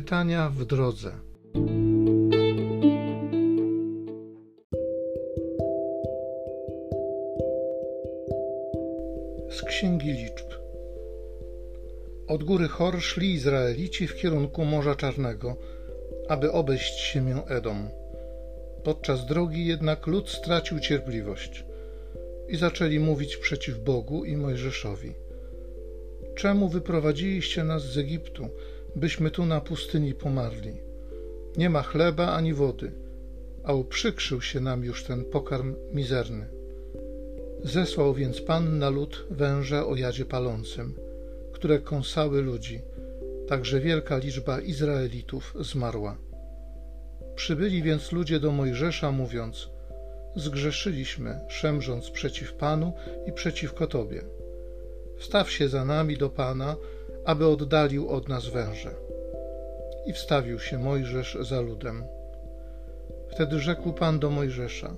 Czytania w drodze. Z Księgi Liczb. Od góry Chor szli Izraelici w kierunku Morza Czarnego, aby obejść ziemię Edom. Podczas drogi jednak lud stracił cierpliwość i zaczęli mówić przeciw Bogu i Mojżeszowi. Czemu wyprowadziliście nas z Egiptu, byśmy tu na pustyni pomarli? Nie ma chleba ani wody, a uprzykrzył się nam już ten pokarm mizerny. Zesłał więc Pan na lud węże o jadzie palącym, które kąsały ludzi, także wielka liczba Izraelitów zmarła. Przybyli więc ludzie do Mojżesza, mówiąc: Zgrzeszyliśmy, szemrząc przeciw Panu i przeciwko Tobie. Wstaw się za nami do Pana, aby oddalił od nas węże. I wstawił się Mojżesz za ludem. Wtedy rzekł Pan do Mojżesza: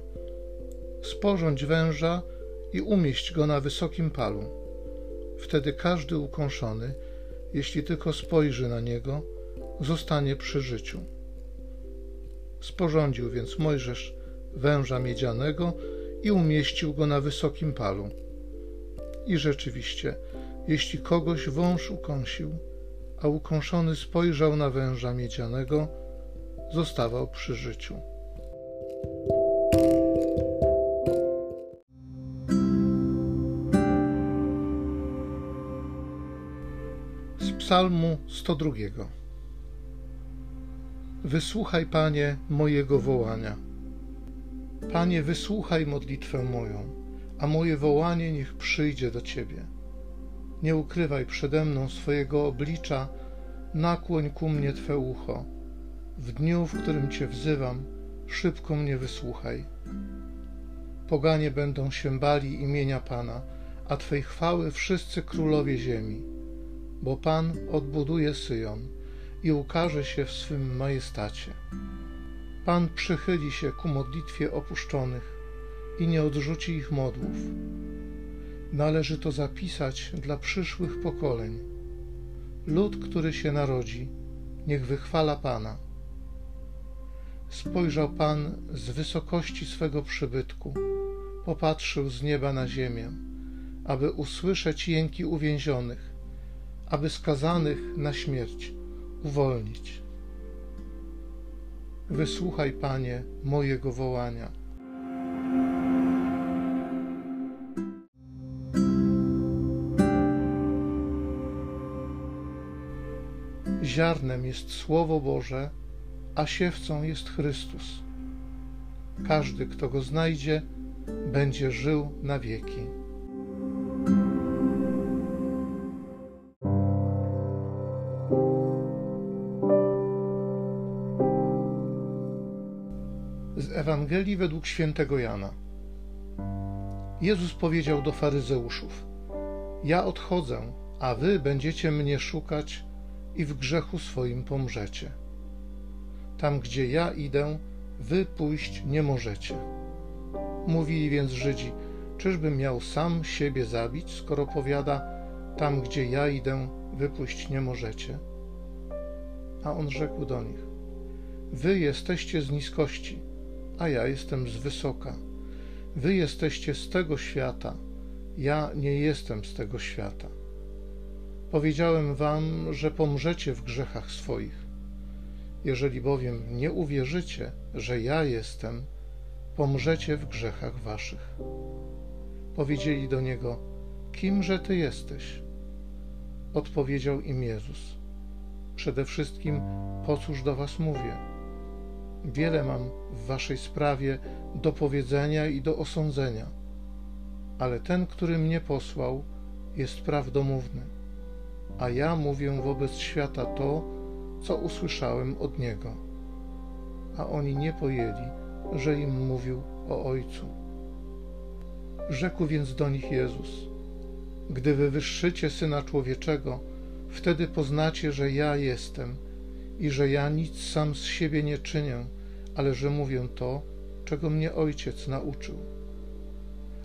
Sporządź węża i umieść go na wysokim palu. Wtedy każdy ukąszony, jeśli tylko spojrzy na niego, zostanie przy życiu. Sporządził więc Mojżesz węża miedzianego i umieścił go na wysokim palu. I rzeczywiście, jeśli kogoś wąż ukąsił, a ukąszony spojrzał na węża miedzianego, zostawał przy życiu. Z Psalmu 102. Wysłuchaj, Panie, mojego wołania. Panie, wysłuchaj modlitwę moją, a moje wołanie niech przyjdzie do Ciebie. Nie ukrywaj przede mną swojego oblicza, nakłoń ku mnie Twe ucho. W dniu, w którym Cię wzywam, szybko mnie wysłuchaj. Poganie będą się bali imienia Pana, a Twej chwały wszyscy królowie ziemi. Bo Pan odbuduje Syjon i ukaże się w swym majestacie. Pan przychyli się ku modlitwie opuszczonych i nie odrzuci ich modłów. Należy to zapisać dla przyszłych pokoleń. Lud, który się narodzi, niech wychwala Pana. Spojrzał Pan z wysokości swego przybytku, popatrzył z nieba na ziemię, aby usłyszeć jęki uwięzionych, aby skazanych na śmierć uwolnić. Wysłuchaj, Panie, mojego wołania. Ziarnem jest Słowo Boże, a siewcą jest Chrystus. Każdy, kto go znajdzie, będzie żył na wieki. Z Ewangelii według świętego Jana. Jezus powiedział do faryzeuszów: Ja odchodzę, a wy będziecie mnie szukać i w grzechu swoim pomrzecie. Tam, gdzie ja idę, wy pójść nie możecie. Mówili więc Żydzi: Czyżbym miał sam siebie zabić, skoro powiada: Tam, gdzie ja idę, wy pójść nie możecie? A on rzekł do nich: Wy jesteście z niskości, a ja jestem z wysoka. Wy jesteście z tego świata, ja nie jestem z tego świata. Powiedziałem wam, że pomrzecie w grzechach swoich. Jeżeli bowiem nie uwierzycie, że ja jestem, pomrzecie w grzechach waszych. Powiedzieli do niego: Kimże ty jesteś? Odpowiedział im Jezus: Przede wszystkim, po cóż do was mówię? Wiele mam w waszej sprawie do powiedzenia i do osądzenia, ale ten, który mnie posłał, jest prawdomówny a ja mówię wobec świata to, co usłyszałem od Niego. A oni nie pojęli, że im mówił o Ojcu. Rzekł więc do nich Jezus: Gdy wywyższycie Syna Człowieczego, wtedy poznacie, że ja jestem i że ja nic sam z siebie nie czynię, ale że mówię to, czego mnie Ojciec nauczył.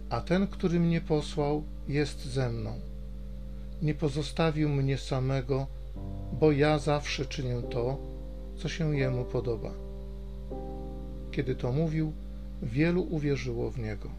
A ten, który mnie posłał, jest ze mną nie pozostawił mnie samego, bo ja zawsze czynię to, co się jemu podoba. Kiedy to mówił, wielu uwierzyło w niego.